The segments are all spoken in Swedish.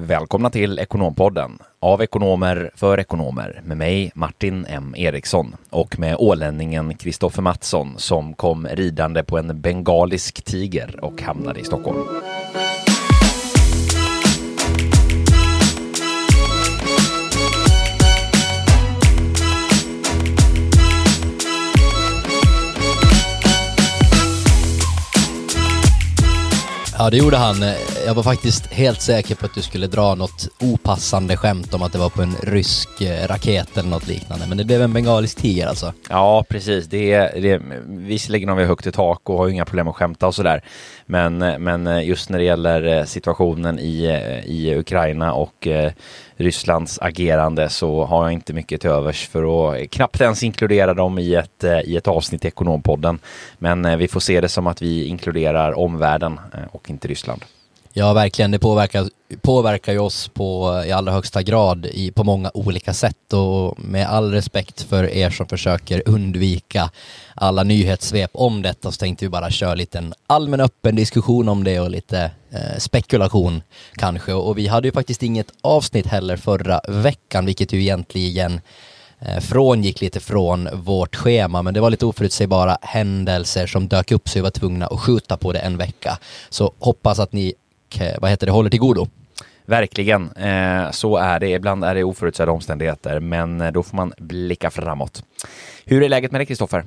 Välkomna till Ekonompodden av ekonomer för ekonomer med mig Martin M Eriksson och med ålänningen Kristoffer Mattsson som kom ridande på en bengalisk tiger och hamnade i Stockholm. Ja, det gjorde han. Jag var faktiskt helt säker på att du skulle dra något opassande skämt om att det var på en rysk eh, raket eller något liknande. Men det blev en bengalisk tiger alltså. Ja, precis. Det är, det är, visserligen har vi högt i tak och har inga problem att skämta och sådär. Men, men eh, just när det gäller eh, situationen i, i Ukraina och Rysslands agerande så har jag inte mycket till övers för att knappt ens inkludera dem i ett, i ett avsnitt i Ekonompodden. Men vi får se det som att vi inkluderar omvärlden och inte Ryssland. Ja, verkligen. Det påverkar, påverkar ju oss på, i allra högsta grad i, på många olika sätt och med all respekt för er som försöker undvika alla nyhetssvep om detta så tänkte vi bara köra lite en allmän öppen diskussion om det och lite eh, spekulation kanske. Och vi hade ju faktiskt inget avsnitt heller förra veckan, vilket ju egentligen eh, frångick lite från vårt schema, men det var lite oförutsägbara händelser som dök upp så vi var tvungna att skjuta på det en vecka. Så hoppas att ni Eh, vad heter det, håller till godo. Verkligen, eh, så är det. Ibland är det oförutsedda omständigheter, men eh, då får man blicka framåt. Hur är läget med dig, Kristoffer?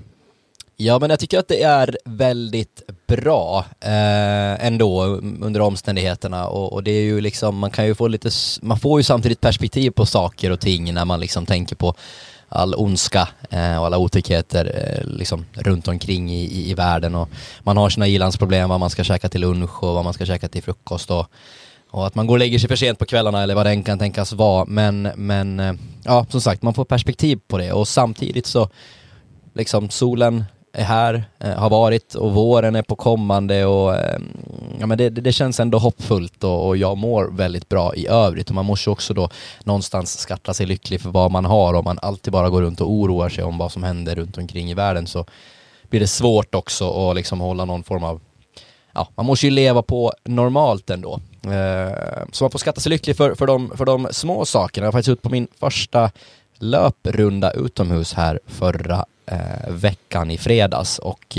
Ja, men jag tycker att det är väldigt bra eh, ändå under omständigheterna och, och, det är ju liksom, man kan ju få lite, man får ju samtidigt perspektiv på saker och ting när man liksom tänker på all ondska eh, och alla otäckheter eh, liksom runt omkring i, i, i, världen och man har sina ilandsproblem, vad man ska käka till lunch och vad man ska käka till frukost och, och att man går och lägger sig för sent på kvällarna eller vad det än kan tänkas vara. Men, men eh, ja, som sagt, man får perspektiv på det och samtidigt så liksom solen är här, eh, har varit och våren är på kommande och eh, ja, men det, det känns ändå hoppfullt och, och, jag mår väldigt bra i övrigt och man måste också då någonstans skatta sig lycklig för vad man har om man alltid bara går runt och oroar sig om vad som händer runt omkring i världen så blir det svårt också att liksom hålla någon form av ja, man måste ju leva på normalt ändå. Eh, så man får skatta sig lycklig för, för, de, för de små sakerna. Jag var faktiskt ute på min första löprunda utomhus här förra eh, veckan i fredags och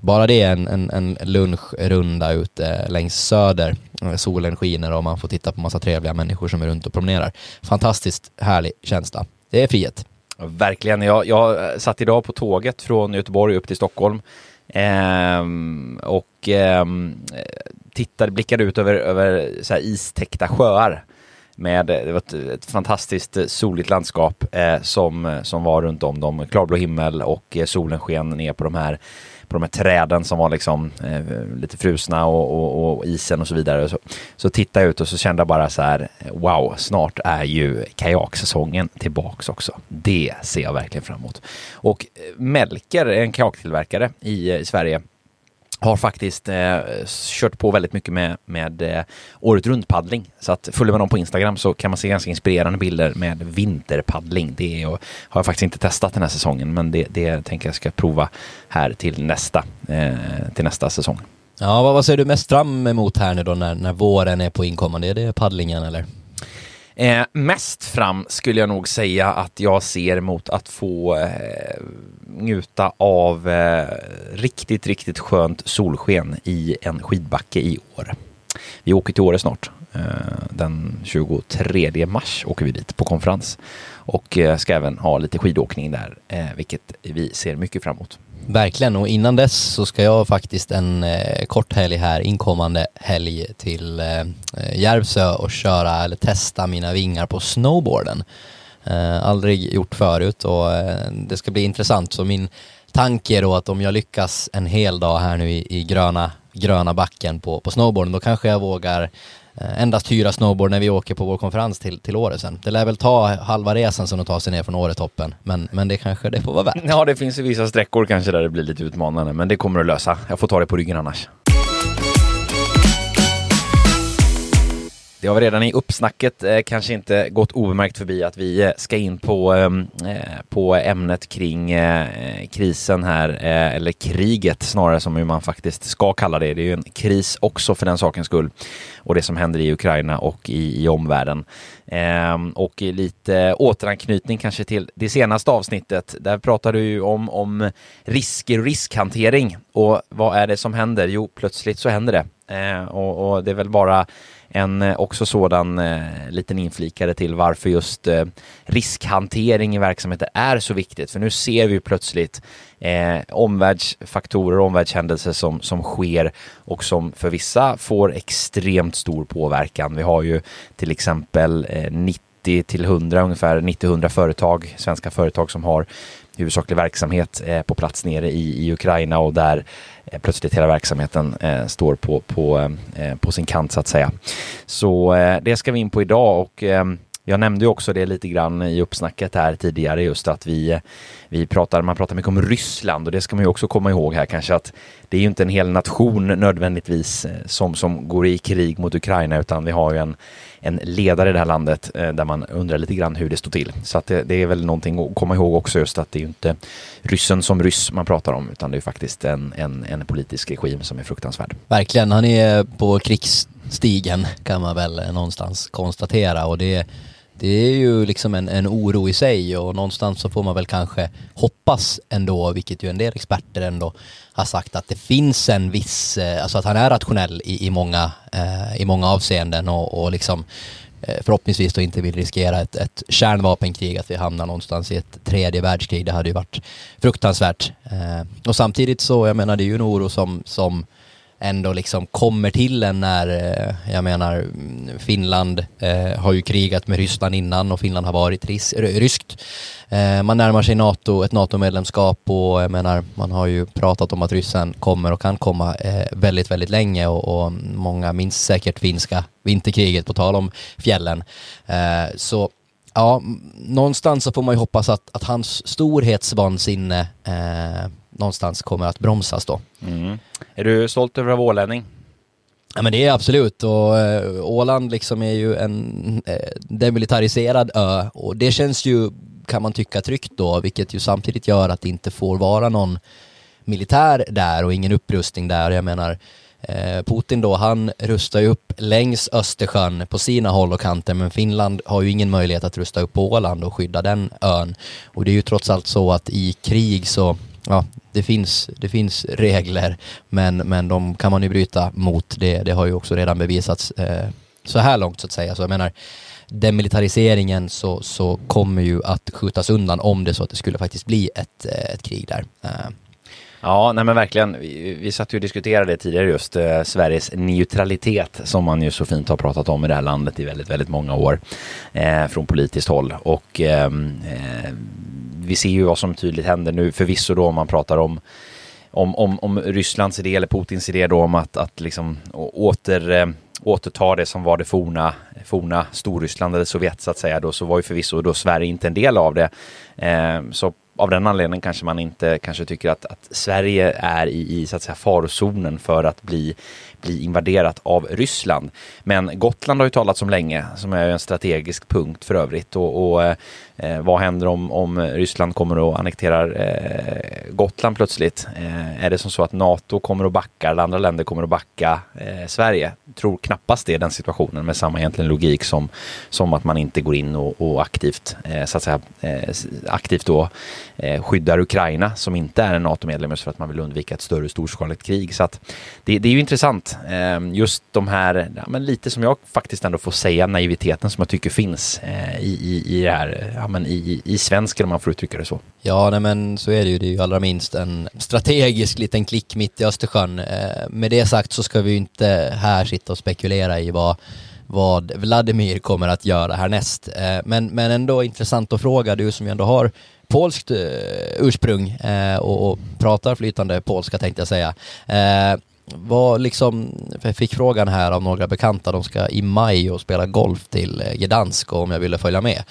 bara det är en, en, en lunchrunda ute längs söder. Eh, solen skiner och man får titta på massa trevliga människor som är runt och promenerar. Fantastiskt härlig känsla. Det är frihet. Verkligen. Jag, jag eh, satt idag på tåget från Göteborg upp till Stockholm eh, och ehm, eh, tittade, blickade ut över, över så istäckta sjöar med, eh, det var ett, ett fantastiskt eh, soligt landskap eh, som, eh, som var runt om dem. Klarblå himmel och eh, solen sken ner på de här på de här träden som var liksom eh, lite frusna och, och, och, isen och så vidare. Så, så tittade jag ut och så kände jag bara så här, wow, snart är ju kajaksäsongen tillbaks också. Det ser jag verkligen fram emot. Och Melker, en kajaktillverkare i, i Sverige, har faktiskt eh, kört på väldigt mycket med, med eh, året runt-paddling. Så att följer man dem på Instagram så kan man se ganska inspirerande bilder med vinterpaddling. Det är, och, har jag faktiskt inte testat den här säsongen, men det, det tänker jag ska prova här till nästa, eh, till nästa säsong. Ja, vad, vad ser du mest fram emot här nu då när, när våren är på inkommande? Är det paddlingen eller? Eh, mest fram skulle jag nog säga att jag ser mot att få eh, njuta av eh, riktigt, riktigt skönt solsken i en skidbacke i år. Vi åker till Åre snart. Eh, den 23 mars åker vi dit på konferens och eh, ska även ha lite skidåkning där, eh, vilket vi ser mycket fram emot. Verkligen, och innan dess så ska jag faktiskt en eh, kort helg här, inkommande helg till eh, Järvsö och köra eller testa mina vingar på snowboarden. Eh, aldrig gjort förut och eh, det ska bli intressant. Så min tanke är då att om jag lyckas en hel dag här nu i, i gröna, gröna backen på, på snowboarden, då kanske jag vågar Eh, endast hyra snowboard när vi åker på vår konferens till, till Åre sen. Det lär väl ta halva resan sen att ta sig ner från Åretoppen, men, men det kanske det får vara värt. Ja, det finns ju vissa sträckor kanske där det blir lite utmanande, men det kommer att lösa. Jag får ta det på ryggen annars. Det har vi redan i uppsnacket eh, kanske inte gått obemärkt förbi att vi eh, ska in på, ehm, eh, på ämnet kring eh, krisen här, eh, eller kriget snarare som man faktiskt ska kalla det. Det är ju en kris också för den sakens skull. Och det som händer i Ukraina och i, i omvärlden. Ehm, och lite återanknytning kanske till det senaste avsnittet. Där pratade du ju om, om risker och riskhantering. Och vad är det som händer? Jo, plötsligt så händer det. Eh, och, och det är väl bara en eh, också sådan eh, liten inflikare till varför just eh, riskhantering i verksamheter är så viktigt. För nu ser vi plötsligt eh, omvärldsfaktorer och omvärldshändelser som, som sker och som för vissa får extremt stor påverkan. Vi har ju till exempel eh, 90 till 100 ungefär 90-100 företag, svenska företag som har huvudsaklig verksamhet eh, på plats nere i, i Ukraina och där eh, plötsligt hela verksamheten eh, står på, på, eh, på sin kant så att säga. Så eh, det ska vi in på idag och eh, jag nämnde ju också det lite grann i uppsnacket här tidigare just att vi, vi pratar, man pratar mycket om Ryssland och det ska man ju också komma ihåg här kanske att det är ju inte en hel nation nödvändigtvis eh, som, som går i krig mot Ukraina utan vi har ju en, en ledare i det här landet eh, där man undrar lite grann hur det står till. Så att det, det, är väl någonting att komma ihåg också just att det är ju inte ryssen som ryss man pratar om utan det är faktiskt en, en, en politisk regim som är fruktansvärd. Verkligen, han är på krigsstigen kan man väl eh, någonstans konstatera och det det är ju liksom en, en oro i sig och någonstans så får man väl kanske hoppas ändå, vilket ju en del experter ändå har sagt att det finns en viss, eh, alltså att han är rationell i, i, många, eh, i många avseenden och, och liksom eh, förhoppningsvis då inte vill riskera ett, ett kärnvapenkrig, att vi hamnar någonstans i ett tredje världskrig. Det hade ju varit fruktansvärt. Eh, och samtidigt så, jag menar det är ju en oro som, som ändå liksom kommer till en när, eh, jag menar, Finland eh, har ju krigat med Ryssland innan och Finland har varit ris ryskt. Eh, man närmar sig NATO, ett NATO-medlemskap och jag menar, man har ju pratat om att ryssen kommer och kan komma eh, väldigt, väldigt länge och, och, många minns säkert finska vinterkriget på tal om fjällen. Eh, så ja, någonstans så får man ju hoppas att, att hans storhetsvansinne eh, någonstans kommer att bromsas då. Mm. Är du stolt över att vara ålänning? Ja men det är absolut och äh, Åland liksom är ju en äh, demilitariserad ö och det känns ju, kan man tycka, tryggt då, vilket ju samtidigt gör att det inte får vara någon militär där och ingen upprustning där. Jag menar, eh, Putin då, han rustar ju upp längs Östersjön på sina håll och kanter, men Finland har ju ingen möjlighet att rusta upp på Åland och skydda den ön. Och det är ju trots allt så att i krig så ja, det finns, det finns regler, men, men de kan man ju bryta mot. Det, det har ju också redan bevisats eh, så här långt så att säga. Så jag menar, demilitariseringen så, så kommer ju att skjutas undan om det så att det skulle faktiskt bli ett, eh, ett krig där. Eh. Ja, nej men verkligen. Vi, vi satt ju och diskuterade tidigare just eh, Sveriges neutralitet som man ju så fint har pratat om i det här landet i väldigt, väldigt många år eh, från politiskt håll. Och ehm, eh, vi ser ju vad som tydligt händer nu, förvisso då om man pratar om om, om, om Rysslands idé eller Putins idé då om att, att liksom åter, eh, återta det som var det forna, forna Storryssland eller Sovjet så att säga då så var ju förvisso då Sverige inte en del av det. Eh, så av den anledningen kanske man inte kanske tycker att, att Sverige är i, i så att säga farozonen för att bli bli invaderat av Ryssland. Men Gotland har ju talats om länge, som är en strategisk punkt för övrigt. Och, och eh, vad händer om, om Ryssland kommer och annekterar eh, Gotland plötsligt? Eh, är det som så att NATO kommer att backa eller andra länder kommer att backa eh, Sverige? Tror knappast det, den situationen, med samma egentligen logik som, som att man inte går in och, och aktivt, eh, så att säga, eh, aktivt då eh, skyddar Ukraina som inte är en NATO-medlem för att man vill undvika ett större storskaligt krig. Så att det, det är ju intressant Ehm, just de här, ja, men lite som jag faktiskt ändå får säga, naiviteten som jag tycker finns eh, i, i, i det här, ja, men i, i svensken om man får uttrycka det så. Ja, nej, men så är det ju. Det är ju allra minst en strategisk liten klick mitt i Östersjön. Eh, med det sagt så ska vi ju inte här sitta och spekulera i vad vad Vladimir kommer att göra härnäst. Eh, men, men ändå intressant att fråga, du som ju ändå har polskt eh, ursprung eh, och, och pratar flytande polska tänkte jag säga var liksom, jag fick frågan här av några bekanta, de ska i maj och spela golf till eh, Gdansk och om jag ville följa med.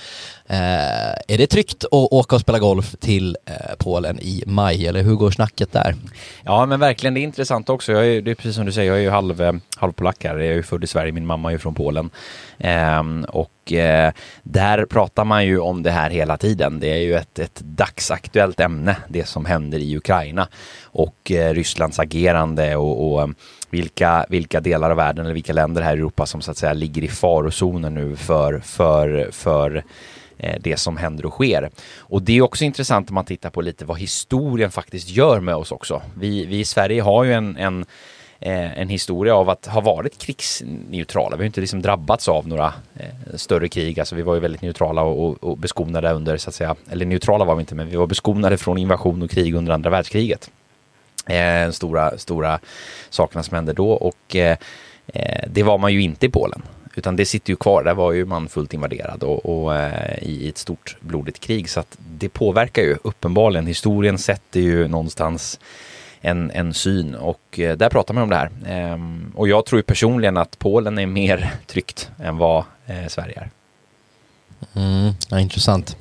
Eh, är det tryggt att åka och spela golf till eh, Polen i maj eller hur går snacket där? Ja men verkligen, det är intressant också. Jag är, det är precis som du säger, jag är ju halv, eh, här. Jag är ju född i Sverige, min mamma är ju från Polen. Ehm, och eh, där pratar man ju om det här hela tiden. Det är ju ett, ett dagsaktuellt ämne, det som händer i Ukraina och eh, Rysslands agerande och, och eh, vilka, vilka delar av världen eller vilka länder här i Europa som så att säga ligger i farozonen nu för, för, för Eh, det som händer och sker. Och det är också intressant om man tittar på lite vad historien faktiskt gör med oss också. Vi, vi i Sverige har ju en, en eh, en historia av att ha varit krigsneutrala. Vi har inte liksom drabbats av några eh, större krig. Alltså vi var ju väldigt neutrala och, och, och, beskonade under, så att säga, eller neutrala var vi inte, men vi var beskonade från invasion och krig under andra världskriget. Eh, stora, stora sakerna som hände då och eh, det var man ju inte i Polen. Utan det sitter ju kvar, där var ju man fullt invaderad och, och eh, i ett stort blodigt krig. Så att det påverkar ju uppenbarligen. Historien sätter ju någonstans en, en syn och eh, där pratar man om det här. Ehm, och jag tror ju personligen att Polen är mer tryggt än vad eh, Sverige är. Mm, ja, intressant.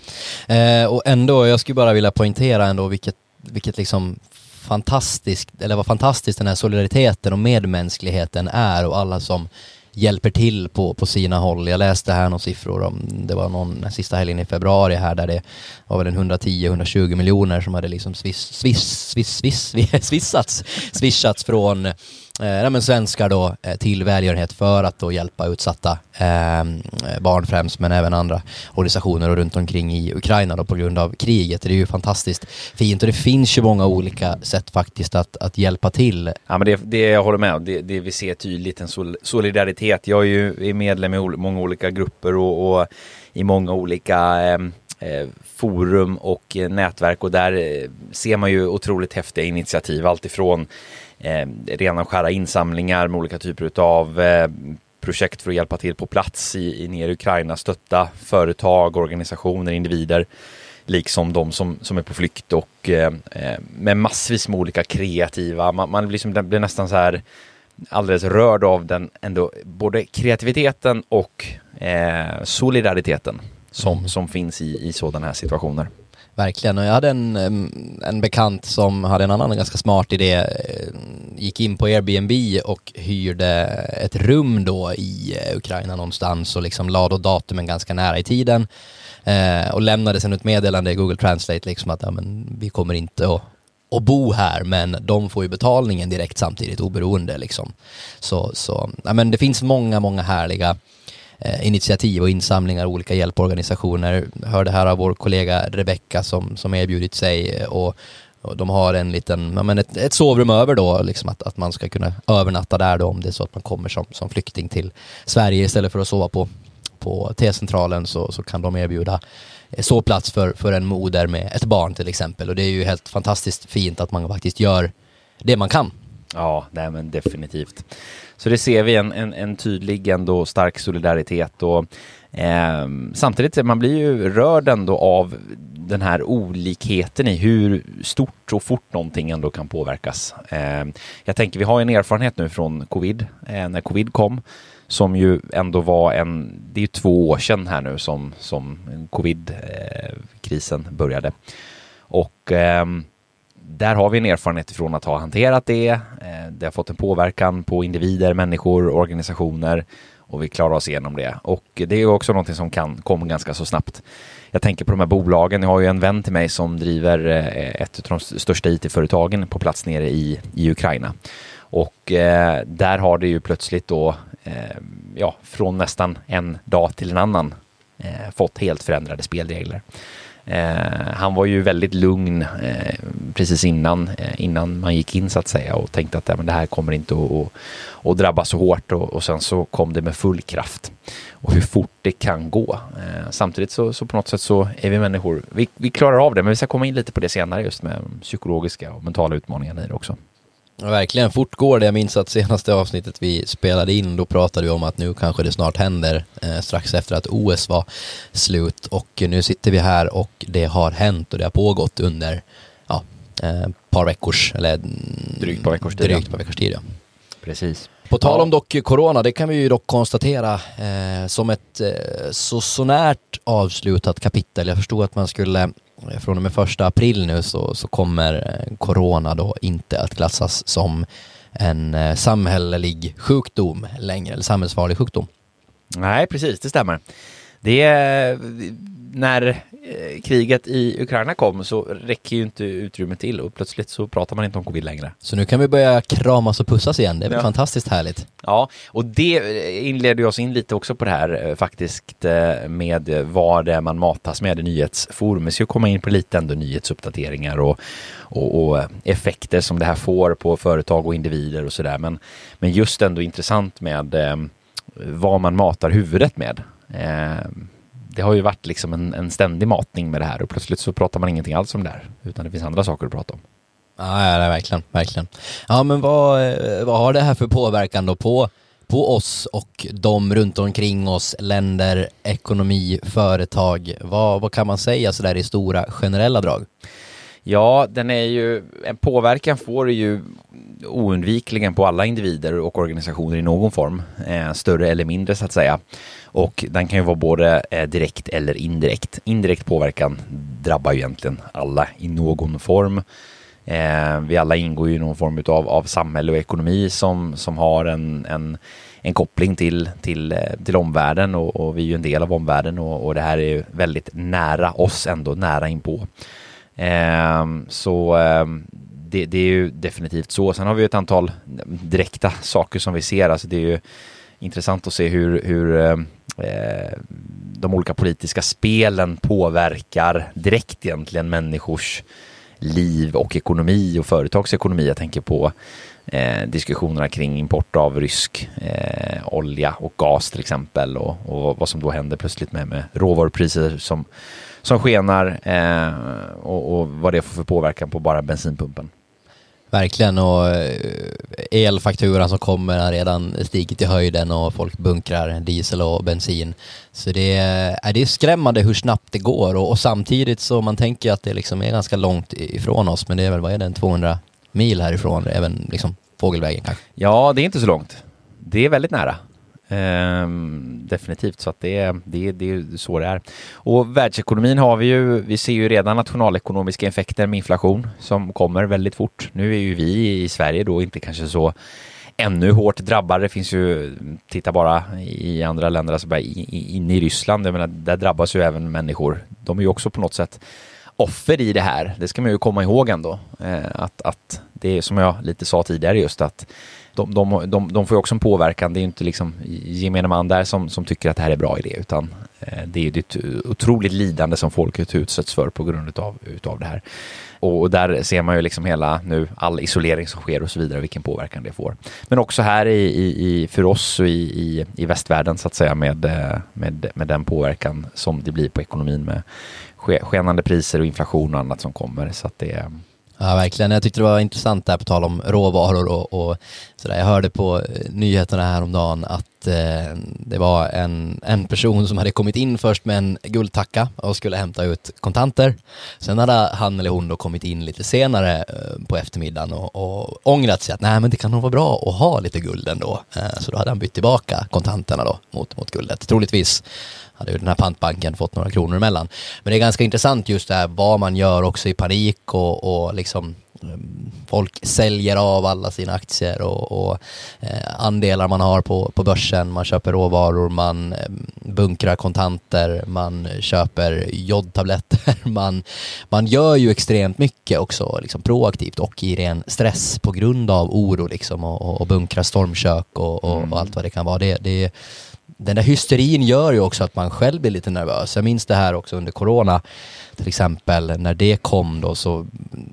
Eh, och ändå, jag skulle bara vilja poängtera ändå vilket, vilket liksom fantastiskt, eller vad fantastiskt den här solidariteten och medmänskligheten är och alla som hjälper till på, på sina håll. Jag läste här några siffror om, det var någon sista helgen i februari här där det var väl en 110-120 miljoner som hade liksom swiss, swiss, swiss, swiss, swissats, swishats från eh, men svenskar då eh, till välgörenhet för att då hjälpa utsatta ehm, eh, barn främst men även andra organisationer och runt omkring i Ukraina då på grund av kriget. Det är ju fantastiskt fint och det finns ju många olika sätt faktiskt att, att hjälpa till. Ja men det, det jag håller med om, det, det vi ser tydligt en solidaritet. Jag är ju är medlem i många olika grupper och, och i många olika ehm, eh, forum och eh, nätverk och där eh, ser man ju otroligt häftiga initiativ alltifrån eh, rena och skära insamlingar med olika typer av eh, projekt för att hjälpa till på plats i, i nere i Ukraina, stötta företag, organisationer, individer liksom de som, som är på flykt och eh, eh med massvis med olika kreativa, man, man liksom, blir nästan så här alldeles rörd av den ändå, både kreativiteten och eh, solidariteten som, som finns i, i sådana här situationer. Verkligen, och jag hade en, en bekant som hade en annan ganska smart idé. Eh, gick in på Airbnb och hyrde ett rum då i eh, Ukraina någonstans och liksom la då datumen ganska nära i tiden. Eh, och lämnade sen ett meddelande i Google Translate liksom att ja, men, vi kommer inte att och bo här men de får ju betalningen direkt samtidigt oberoende liksom. Så, så ja, men det finns många, många härliga Eh, initiativ och insamlingar, olika hjälporganisationer. Jag hörde här av vår kollega Rebecka som, som erbjudit sig eh, och, och de har en liten, ja, men ett, ett sovrum över då, liksom att, att man ska kunna övernatta där då om det är så att man kommer som, som flykting till Sverige istället för att sova på, på T-centralen så, så kan de erbjuda eh, sovplats för, för en moder med ett barn till exempel och det är ju helt fantastiskt fint att man faktiskt gör det man kan. Ja, nej men definitivt. Så det ser vi en, en, en tydlig ändå stark solidaritet och eh, samtidigt man blir ju rörd ändå av den här olikheten i hur stort och fort någonting ändå kan påverkas. Eh, jag tänker vi har en erfarenhet nu från covid, eh, när covid kom som ju ändå var en, det är ju två år sedan här nu som, som covid-krisen eh, började. Och eh, där har vi en erfarenhet från att ha hanterat det. Eh, det har fått en påverkan på individer, människor, organisationer och vi klarar oss igenom det. Och det är också någonting som kan komma ganska så snabbt. Jag tänker på de här bolagen. Jag har ju en vän till mig som driver eh, ett av de största IT-företagen på plats nere i, i Ukraina. Och eh, där har det ju plötsligt då, eh, ja, från nästan en dag till en annan eh, fått helt förändrade spelregler. Eh, han var ju väldigt lugn precis innan, eh, innan man gick in så att säga och tänkte att ja, men det här kommer inte att, att, att drabba så hårt och, och, sen så kom det med full kraft. Och hur fort det kan gå. Eh, samtidigt så, så, på något sätt så är vi människor, vi, vi klarar av det men vi ska komma in lite på det senare just med psykologiska och mentala utmaningar i det också. Ja, verkligen, fort går det. Jag minns att senaste avsnittet vi spelade in, då pratade vi om att nu kanske det snart händer, eh, strax efter att OS var slut. Och nu sitter vi här och det har hänt och det har pågått under ja, eh, par veckors, eller drygt par veckors tid. Drygt par veckors tid ja. Precis. På tal om dock corona, det kan vi ju dock konstatera eh, som ett eh, så sånärt avslutat kapitel. Jag förstod att man skulle eh, från och med första april nu så, så kommer eh, corona då inte att klassas som en eh, samhällelig sjukdom längre, eller samhällsfarlig sjukdom. Nej, precis, det stämmer. Det är, när eh, kriget i Ukraina kom så räcker ju inte utrymmet till och plötsligt så pratar man inte om covid längre. Så nu kan vi börja kramas och pussas igen, det är väl Ja. fantastiskt härligt. Ja, och det inleder oss in lite också på det här eh, faktiskt eh, med vad det är man matas med i nyhetsforum. Vi ska komma in på lite ändå nyhetsuppdateringar och, och, och effekter som det här får på företag och individer och sådär. Men, men just ändå intressant med vad man matar huvudet med. Eh, det har ju varit liksom en, en ständig matning med det här och plötsligt så pratar man ingenting alls om det här utan det finns andra saker att prata om. Ja, ja, det är verkligen, verkligen. Ja, men vad, eh, vad har det här för påverkan då på, på oss och de runt omkring oss, länder, ekonomi, företag? Vad, vad kan man säga sådär i stora generella drag? Ja, den är ju, en påverkan får du ju oundvikligen på alla individer och organisationer i någon form, eh, större eller mindre så att säga. Och den kan ju vara både eh, direkt eller indirekt. Indirekt påverkan drabbar ju egentligen alla i någon form. Eh, vi alla ingår ju i någon form av, av samhälle och ekonomi som, som har en, en, en koppling till, till, eh, till omvärlden och, och vi är ju en del av omvärlden och, och det här är ju väldigt nära oss ändå, nära inpå. Ehm, så ehm, det, det är ju definitivt så. Sen har vi ju ett antal direkta saker som vi ser. Alltså det är ju intressant att se hur, hur ehm, eh, de olika politiska spelen påverkar direkt egentligen människors liv och ekonomi och företagsekonomi. Jag tänker på eh, diskussionerna kring import av rysk eh, olja och gas till exempel och, och vad som då händer plötsligt med, med råvarupriser som, som skenar eh, och, och vad det får för påverkan på bara bensinpumpen. Verkligen och eh, elfakturan som kommer har redan stigit i höjden och folk bunkrar diesel och bensin. Så det är, är det är skrämmande hur snabbt det går och, och samtidigt så man tänker att det liksom är ganska långt ifrån oss men det är väl, vad är det, en 200 mil härifrån, även liksom fågelvägen kanske. Ja, det är inte så långt. Det är väldigt nära. Ehm, definitivt, så att det, är- det, är- det är så det är. Och världsekonomin har vi ju, vi ser ju redan nationalekonomiska effekter med inflation som kommer väldigt fort. Nu är ju vi i Sverige då inte kanske så ännu hårt drabbade. Det finns ju, titta bara i andra länder, alltså bara inne i Ryssland, jag menar, där drabbas ju även människor. De är ju också på något sätt offer i det här. Det ska man ju komma ihåg ändå. Eh, att, att det är som jag lite sa tidigare just att de, de, de, de får ju också en påverkan. Det är ju inte liksom gemene man där som, som tycker att det här är bra idé utan eh, det är ju ett otroligt lidande som folket utsätts för på grund utav, utav det här. Och, och där ser man ju liksom hela nu all isolering som sker och så vidare vilken påverkan det får. Men också här i, i, i för oss och i, i, i västvärlden så att säga med, eh, med, med den påverkan som det blir på ekonomin med skenande priser och inflation och annat som kommer. Så att det är Ja, verkligen. Jag tyckte det var intressant där på tal om råvaror och, och sådär. Jag hörde på eh, nyheterna häromdagen att Eh, det var en, en person som hade kommit in först med en guldtacka och skulle hämta ut kontanter. Sen hade han eller hon då kommit in lite senare eh, på eftermiddagen och, och ångrat sig att nej men det kan nog vara bra att ha lite guld ändå. Eh, så då hade han bytt tillbaka kontanterna då mot, mot guldet. Troligtvis hade ju den här pantbanken fått några kronor emellan. Men det är ganska intressant just det här vad man gör också i panik och, och liksom folk säljer av alla sina aktier och, och eh, andelar man har på, på börsen, man köper råvaror, man eh, bunkrar kontanter, man köper jodtabletter, man, man gör ju extremt mycket också liksom proaktivt och i ren stress på grund av oro liksom och, och, och bunkrar stormkök och, och, och allt vad det kan vara. Det, det, den där hysterin gör ju också att man själv blir lite nervös. Jag minns det här också under corona till exempel. När det kom då så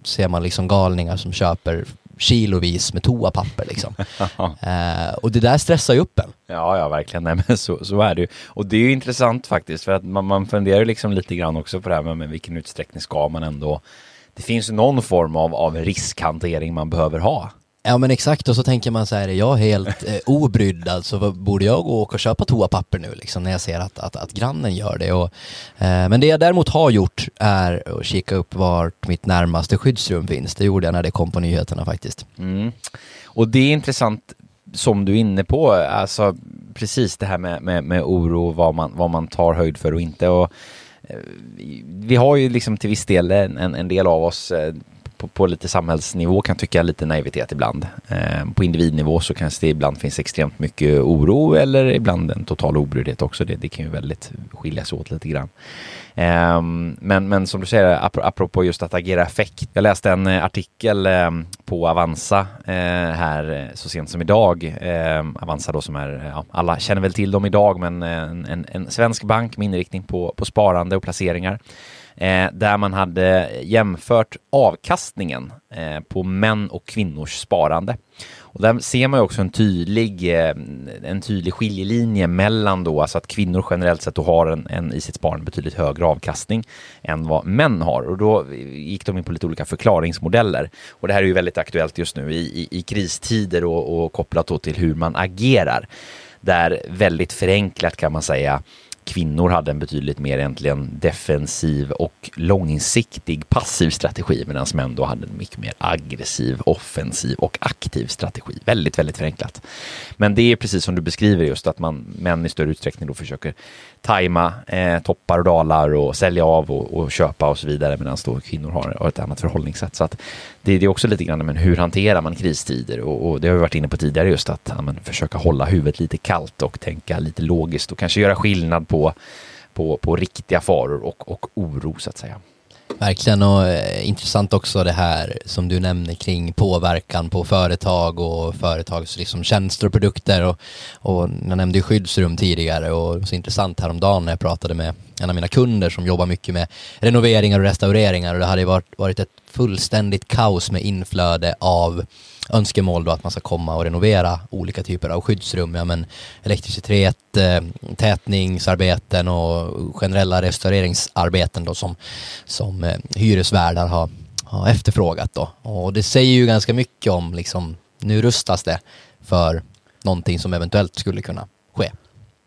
ser man liksom galningar som köper kilovis med toapapper liksom. eh, och det där stressar ju upp en. Ja, ja, verkligen. Nej, men så, så är det ju. Och det är ju intressant faktiskt, för att man, man funderar liksom lite grann också på det här med, med vilken utsträckning ska man ändå... Det finns någon form av, av riskhantering man behöver ha. Ja men exakt och så tänker man så här, är jag helt eh, obrydd alltså, borde jag gå och åka och köpa toapapper nu liksom när jag ser att, att, att grannen gör det? Och, eh, men det jag däremot har gjort är att kika upp vart mitt närmaste skyddsrum finns. Det gjorde jag när det kom på nyheterna faktiskt. Mm. Och det är intressant som du är inne på, alltså precis det här med, med, med oro, vad man, vad man tar höjd för och inte. Och, eh, vi har ju liksom till viss del en, en del av oss eh, på, på, lite samhällsnivå kan tycka lite naivitet ibland. Eh, på individnivå så kanske det ibland finns extremt mycket oro eller ibland en total obryddhet också. Det, det kan ju väldigt skilja sig åt lite grann. Eh, men, men som du säger, apropå just att agera effekt. Jag läste en eh, artikel eh, på Avanza eh, här eh, så sent som idag. Ehm, Avanza då som är, eh, ja, alla känner väl till dem idag, men en, en, en svensk bank med inriktning på, på sparande och placeringar eh, där man hade jämfört avkastningen eh, på män och kvinnors sparande. Och där ser man ju också en tydlig, eh, en tydlig skiljelinje mellan då, alltså att kvinnor generellt sett har en, en i sitt sparande betydligt högre avkastning än vad män har. Och då gick de in på lite olika förklaringsmodeller. Och det här är ju väldigt aktuellt just nu i, i, i kristider och, och kopplat då till hur man agerar. Där väldigt förenklat kan man säga kvinnor hade en betydligt mer egentligen defensiv och långsiktig passiv strategi medan män då hade en mycket mer aggressiv, offensiv och aktiv strategi. Väldigt, väldigt förenklat. Men det är precis som du beskriver just att man män i större utsträckning då försöker tajma eh, toppar och dalar och sälja av och, och köpa och så vidare medan då kvinnor har, har ett annat förhållningssätt. Så att det, det, är också lite grann men hur hanterar man kristider och, och det har vi varit inne på tidigare just att ja, men, försöka hålla huvudet lite kallt och tänka lite logiskt och kanske göra skillnad på, på, på riktiga faror och, och oro så att säga. Verkligen och eh, intressant också det här som du nämner kring påverkan på företag och företags liksom, tjänster och produkter och, och jag nämnde ju skyddsrum tidigare och så intressant häromdagen när jag pratade med en av mina kunder som jobbar mycket med renoveringar och restaureringar och det hade varit, varit ett fullständigt kaos med inflöde av önskemål då att man ska komma och renovera olika typer av skyddsrum, ja men elektricitet, eh, tätningsarbeten och generella restaureringsarbeten då som, som eh, hyresvärdar har, har efterfrågat då. Och det säger ju ganska mycket om liksom, nu rustas det för någonting som eventuellt skulle kunna ske.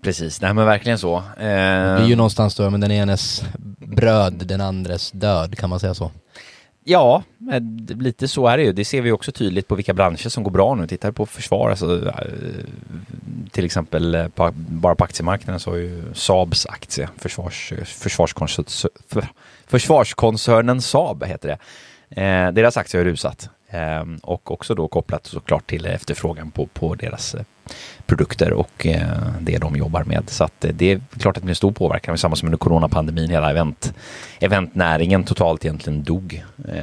Precis, nej men verkligen så. Eh... Det är ju någonstans då, men den enes bröd, den andres död, kan man säga så? Ja, lite så är det ju. Det ser vi också tydligt på vilka branscher som går bra nu. Tittar på försvar, alltså, eh, till exempel eh, på, bara på aktiemarknaden så har ju Saabs aktie, försvars, försvarskoncernen Saab heter det. Eh, deras aktie har rusat Ehm, och också då kopplat såklart till efterfrågan på, på deras eh, produkter och eh, det de jobbar med. Så att, eh, det är klart att det blir stor påverkan. Samma som under coronapandemin, hela event, eventnäringen totalt egentligen dog eh,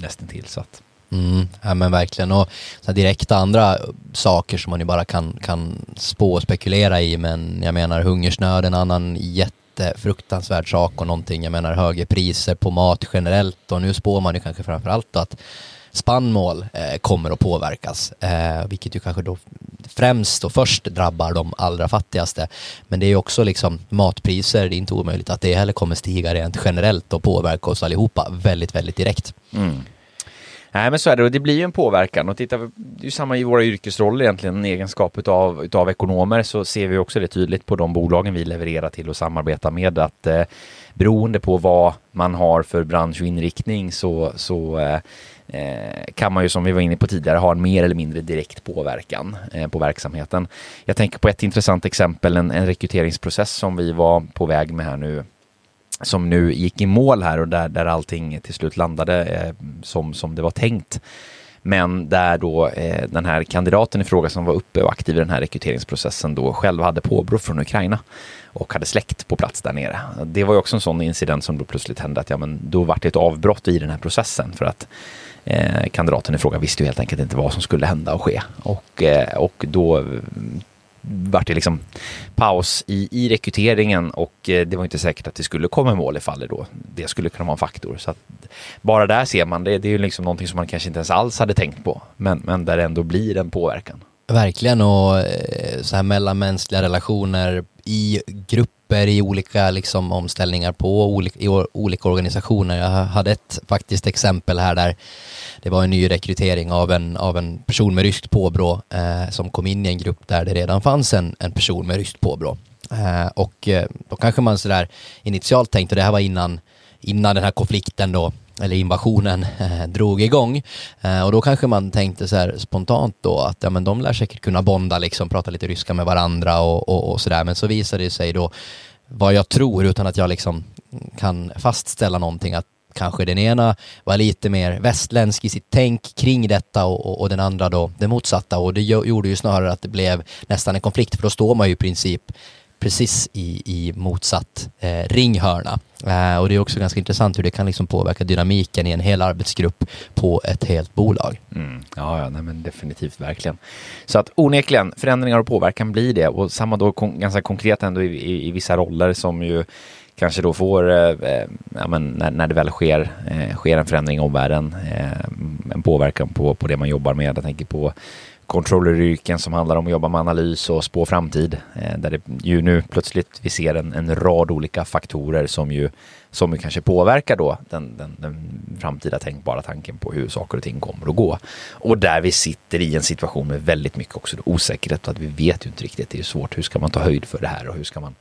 nästan till. Så att. Mm, ja men verkligen och så direkta andra saker som man ju bara kan, kan spå och spekulera i men jag menar hungersnöd en annan jättefruktansvärd sak och någonting, jag menar högre priser på mat generellt och nu spår man ju kanske framförallt att spannmål eh, kommer att påverkas, eh, vilket ju kanske då främst och först drabbar de allra fattigaste. Men det är ju också liksom matpriser, det är inte omöjligt att det heller kommer stiga rent generellt och påverka oss allihopa väldigt, väldigt direkt. Mm. Nej men så är det och det blir ju en påverkan och tittar vi, det är ju samma i våra yrkesroller egentligen, en egenskap utav, utav ekonomer så ser vi också det tydligt på de bolagen vi levererar till och samarbetar med att eh, beroende på vad man har för bransch och inriktning så, så eh, Eh, Eh, kan man ju som vi var inne på tidigare ha en mer eller mindre direkt påverkan eh, på verksamheten. Jag tänker på ett intressant exempel, en, en rekryteringsprocess som vi var på väg med här nu som nu gick i mål här och där, där allting till slut landade eh, som, som det var tänkt. Men där då eh, den här kandidaten i fråga som var uppe och aktiv i den här rekryteringsprocessen då själv hade påbrå från Ukraina och hade släkt på plats där nere. Det var ju också en sån incident som då plötsligt hände att ja, men då vart det ett avbrott i den här processen för att eh, kandidaten i fråga visste ju helt enkelt inte vad som skulle hända och ske. Och, eh, och då eh, vart det liksom paus i, i rekryteringen och eh, det var inte säkert att det skulle komma i mål ifall det då det skulle kunna vara en faktor. Så att bara där ser man det, det är ju liksom någonting som man kanske inte ens alls hade tänkt på, men, men där det ändå blir en påverkan. Verkligen och eh, så här mellanmänskliga relationer i grupper i olika liksom, omställningar på olika, i olika organisationer. Jag hade ett faktiskt exempel här där det var en ny rekrytering av en, av en person med ryskt påbrå eh, som kom in i en grupp där det redan fanns en, en person med ryskt påbrå. Eh, och eh, då kanske man sådär initialt tänkte, det här var innan, innan den här konflikten då eller invasionen eh, drog igång. Eh, och då kanske man tänkte så här spontant då att ja, men de lär säkert kunna bonda, liksom prata lite ryska med varandra och, och, och sådär. Men så visade det sig då vad jag tror utan att jag liksom kan fastställa någonting att kanske den ena var lite mer västländsk i sitt tänk kring detta och, och, och, den andra då det motsatta och det gjorde ju snarare att det blev nästan en konflikt för då står man ju i princip precis i, i motsatt eh, ringhörna. Eh, och det är också ganska intressant hur det kan liksom påverka dynamiken i en hel arbetsgrupp på ett helt bolag. Mm. Ja, ja nej, men definitivt, verkligen. Så att onekligen, förändringar och påverkan blir det och samma då kon ganska konkret ändå i, i, i, vissa roller som ju kanske då får, eh, eh ja, men när, när det väl sker, eh, sker en förändring i omvärlden, eh, en påverkan på, på det man jobbar med. Jag tänker på controlleryrken som handlar om att jobba med analys och spå framtid. Eh, där det ju nu plötsligt vi ser en, en rad olika faktorer som ju, som ju kanske påverkar då den, den, den, framtida tänkbara tanken på hur saker och ting kommer att gå. Och där vi sitter i en situation med väldigt mycket också osäkerhet och att vi vet ju inte riktigt. Det är svårt. Hur ska man ta höjd för det här och hur ska man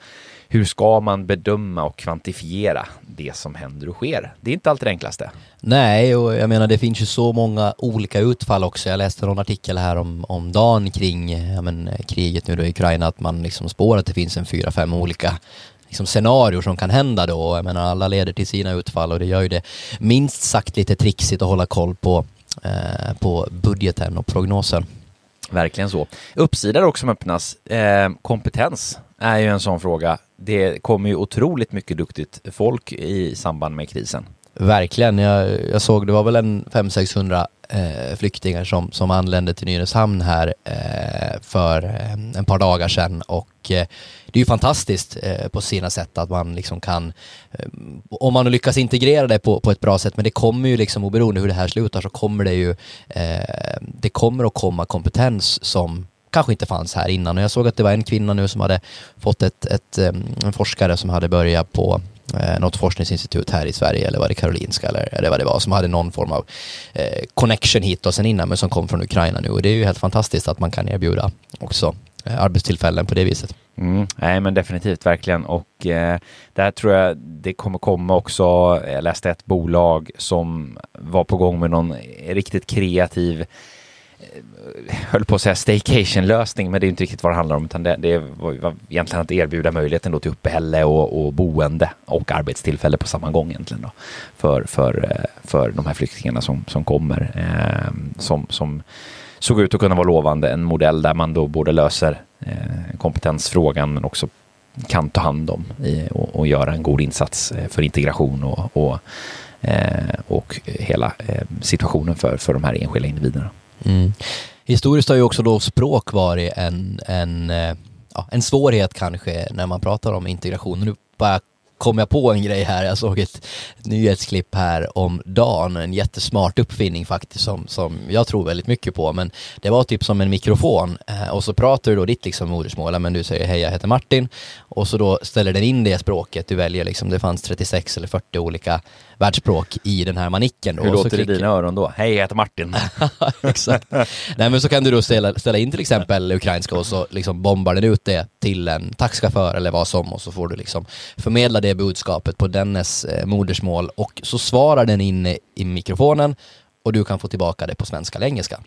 hur ska man bedöma och kvantifiera det som händer och sker? Det är inte alltid det enklaste. Nej, och jag menar det finns ju så många olika utfall också. Jag läste någon artikel här om, om dagen kring ja, men, kriget nu då i Ukraina, att man liksom spår att det finns en fyra, fem olika liksom scenarier som kan hända då. Jag menar alla leder till sina utfall och det gör ju det minst sagt lite trixigt att hålla koll på, eh, på budgeten och prognosen. Verkligen så. Uppsidor också som öppnas. Eh, kompetens är ju en sån fråga. Det kommer ju otroligt mycket duktigt folk i samband med krisen. Verkligen. Jag, jag såg det var väl en 500-600 eh, flyktingar som, som anlände till Nynäshamn här eh, för eh, en par dagar sedan och eh, det är ju fantastiskt eh, på sina sätt att man liksom kan, eh, om man lyckas integrera det på, på ett bra sätt, men det kommer ju liksom oberoende hur det här slutar så kommer det ju, eh, det kommer att komma kompetens som kanske inte fanns här innan. Och jag såg att det var en kvinna nu som hade fått ett, ett eh, en forskare som hade börjat på eh, något forskningsinstitut här i Sverige eller var det Karolinska eller, eller vad det var som hade någon form av eh, connection hit och sen innan men som kom från Ukraina nu. Och det är ju helt fantastiskt att man kan erbjuda också eh, arbetstillfällen på det viset. Mm, nej men definitivt verkligen. Och eh, där tror jag det kommer komma också, jag läste ett bolag som var på gång med någon riktigt kreativ höll på att säga staycation-lösning, men det är inte riktigt vad det handlar om, utan det, det var egentligen att erbjuda möjligheten då till uppehälle och, och boende och arbetstillfälle på samma gång egentligen då, för, för, eh, för de här flyktingarna som, som kommer, eh, som, som såg ut att kunna vara lovande, en modell där man då både löser eh, kompetensfrågan men också kan ta hand om i, och, och göra en god insats eh, för integration och, och, eh, och hela eh, situationen för, för de här enskilda individerna. Mm. Historiskt har ju också då språk varit en, en, eh, ja, en svårighet kanske när man pratar om integration. Nu bara kom jag på en grej här. Jag såg ett nyhetsklipp här om Dan, en jättesmart uppfinning faktiskt som, som jag tror väldigt mycket på. Men det var typ som en mikrofon eh, och så pratar du då ditt liksom modersmål, men du säger hej jag heter Martin och så då ställer den in det språket du väljer liksom. Det fanns 36 eller 40 olika världsspråk i den här manicken. Då. Hur låter det i dina öron då? Hej, jag heter Martin. Exakt. Nej men så kan du då ställa, ställa in till exempel ukrainska och så liksom bombar den ut det till en taxichaufför eller vad som och så får du liksom förmedla det budskapet på dennes eh, modersmål och så svarar den in i mikrofonen och du kan få tillbaka det på svenska eller engelska.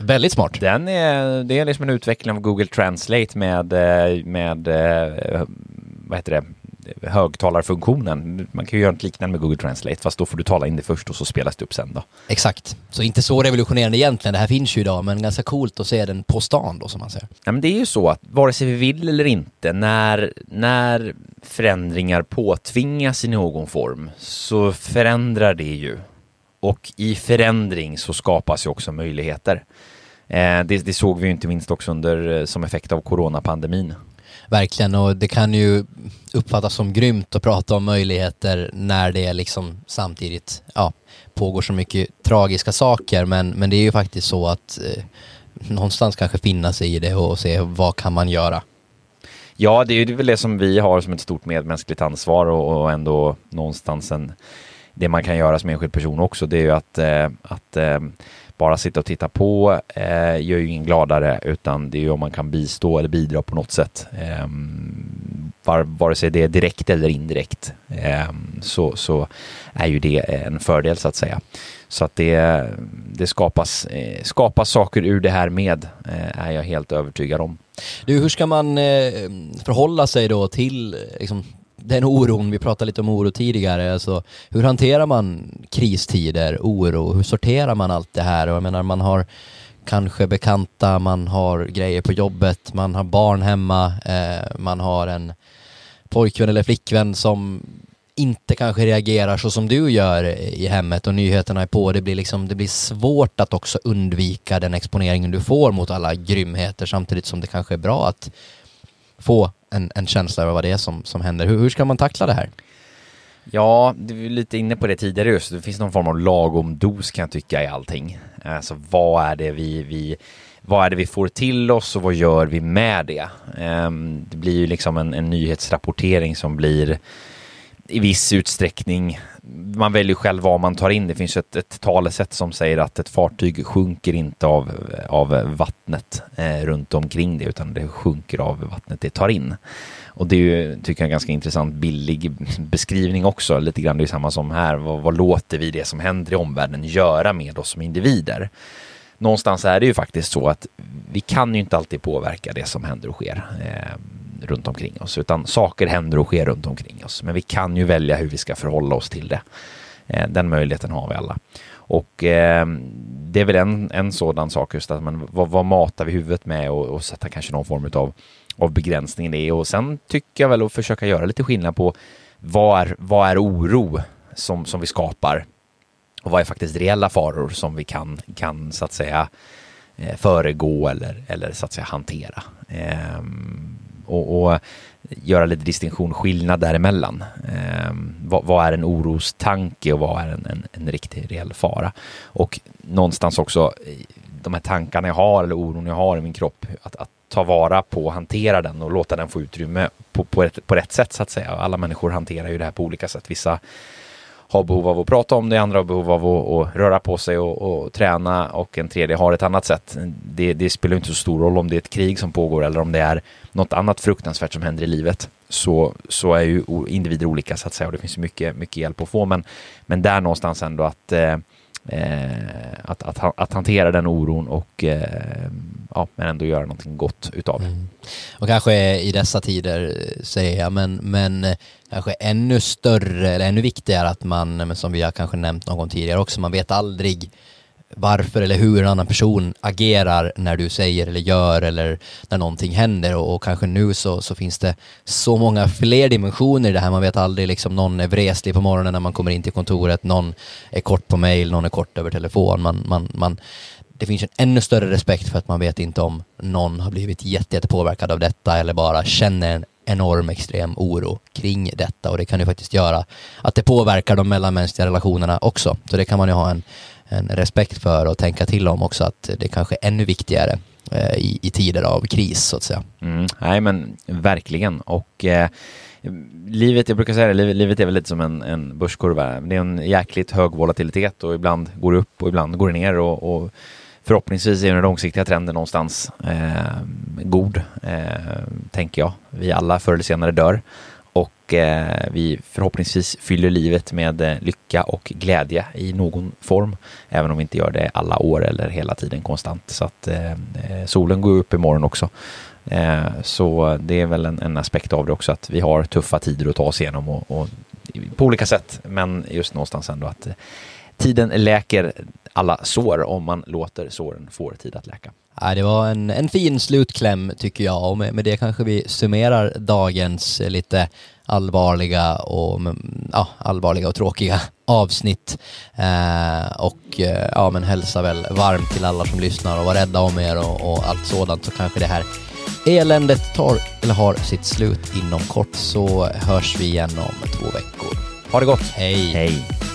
Väldigt smart. Den är, det är liksom en utveckling av Google Translate med, eh, med eh, vad heter det, högtalarfunktionen. Man kan ju göra något liknande med Google Translate, fast då får du tala in det först och så spelas det upp sen då. Exakt. Så inte så revolutionerande egentligen, det här finns ju idag, men ganska coolt att se den på stan då som man säger. Ja, men det är ju så att vare sig vi vill eller inte, när, när förändringar påtvingas i någon form så förändrar det ju. Och i förändring så skapas ju också möjligheter. Eh, det, det, såg vi ju inte minst också under, eh, som effekt av coronapandemin. Verkligen, och det kan ju uppfattas som grymt att prata om möjligheter när det liksom samtidigt ja, pågår så mycket tragiska saker. Men, men det är ju faktiskt så att eh, någonstans kanske finna sig i det och se vad kan man göra. Ja, det är ju väl det som vi har som ett stort medmänskligt ansvar och, och ändå någonstans en, det man kan göra som enskild person också. Det är ju att, eh, att eh, bara sitta och titta på eh, gör ju ingen gladare utan det är ju om man kan bistå eller bidra på något sätt. Eh, var, vare sig det är direkt eller indirekt. Eh, så, så är ju det en fördel så att säga. Så att det, det skapas, eh, skapas saker ur det här med, eh, är jag helt övertygad om. Du, hur ska man eh, förhålla sig då till eh, liksom, den oron, vi pratade lite om oro tidigare, alltså, hur hanterar man kristider, oro, hur sorterar man allt det här? Och jag menar, man har kanske bekanta, man har grejer på jobbet, man har barn hemma, eh, man har en pojkvän eller flickvän som inte kanske reagerar så som du gör i hemmet och nyheterna är på. Det blir, liksom, det blir svårt att också undvika den exponeringen du får mot alla grymheter samtidigt som det kanske är bra att få en, en känsla av vad det är som, som händer. Hur, hur ska man tackla det här? Ja, du är lite inne på det tidigare just. Det finns någon form av lagom dos kan jag tycka i allting. Alltså vad är det vi, vi vad är det vi får till oss och vad gör vi med det? Um, det blir ju liksom en, en nyhetsrapportering som blir i viss utsträckning man väljer själv vad man tar in. Det finns ett, ett talesätt som säger att ett fartyg sjunker inte av, av vattnet eh, runt omkring det utan det sjunker av vattnet det tar in. Och det är ju, tycker jag, en ganska intressant billig beskrivning också. Lite grann det är samma som här. Vad, vad låter vi det som händer i omvärlden göra med oss som individer? Någonstans är det ju faktiskt så att vi kan ju inte alltid påverka det som händer och sker. Eh, runt omkring oss, utan saker händer och sker runt omkring oss. Men vi kan ju välja hur vi ska förhålla oss till det. Eh, den möjligheten har vi alla. Och eh, det är väl en, en sådan sak just att man, vad, vad matar vi huvudet med och, och sätta kanske någon form av, av begränsning i det. Och sen tycker jag väl att försöka göra lite skillnad på vad är, vad är oro som, som vi skapar och vad är faktiskt reella faror som vi kan, kan så att säga eh, föregå eller, eller så att säga hantera. Eh, och, och göra lite distinktion, skillnad däremellan. Eh, vad, vad, är en orostanke och vad är en, en, en riktig reell fara? Och någonstans också de här tankarna jag har eller oron jag har i min kropp, att, att ta vara på och hantera den och låta den få utrymme på, på, rätt, på rätt sätt så att säga. Alla människor hanterar ju det här på olika sätt. Vissa har behov av att prata om det, andra har behov av att, att röra på sig och, och, träna och en tredje har ett annat sätt. Det, det, spelar inte så stor roll om det är ett krig som pågår eller om det är något annat fruktansvärt som händer i livet. Så, så är ju individer olika så att säga och det finns mycket, mycket hjälp att få. Men, men där någonstans ändå att eh, eh, att, att, att, hantera den oron och eh, ja, men ändå göra någonting gott utav det. Mm. Och kanske i dessa tider eh, säger jag, men, men eh, kanske ännu större eller ännu viktigare att man, som vi har kanske nämnt någon gång tidigare också, man vet aldrig varför eller hur en annan person agerar när du säger eller gör eller när någonting händer och, och, kanske nu så, så finns det så många fler dimensioner i det här. Man vet aldrig liksom någon är vreslig på morgonen när man kommer in till kontoret, någon är kort på mail, någon är kort över telefon. Man, man, man, det finns en ännu större respekt för att man vet inte om någon har blivit jätte, jätte påverkad av detta eller bara känner en enorm extrem oro kring detta och det kan ju faktiskt göra att det påverkar de mellanmänskliga relationerna också. Så det kan man ju ha en en respekt för och tänka till om också att det kanske är ännu viktigare eh, i, i tider av kris så att säga. Mm, nej men verkligen och eh, livet, jag brukar säga det, livet, livet är väl lite som en, en börskurva. Det är en jäkligt hög volatilitet och ibland går det upp och ibland går det ner och, och förhoppningsvis är den långsiktiga trenden någonstans eh, god, eh, tänker jag. Vi alla förr eller senare dör och eh, vi förhoppningsvis fyller livet med eh, lycka och glädje i någon form, även om vi inte gör det alla år eller hela tiden konstant. Så att eh, eh solen går upp imorgon också. Eh, så det är väl en, en, aspekt av det också, att vi har tuffa tider att ta oss igenom och, och på olika sätt, men just någonstans ändå att eh, tiden läker alla sår om man låter såren få tid att läka. Ja, det var en, en fin slutkläm tycker jag och med, med det kanske vi summerar dagens lite allvarliga och, ja, allvarliga och tråkiga avsnitt. Eh, och eh, ja, men hälsa väl varmt till alla som lyssnar och var rädda om er och, och allt sådant så kanske det här eländet tar eller har sitt slut inom kort så hörs vi igen om två veckor. Ha det gott! Hej! Hej!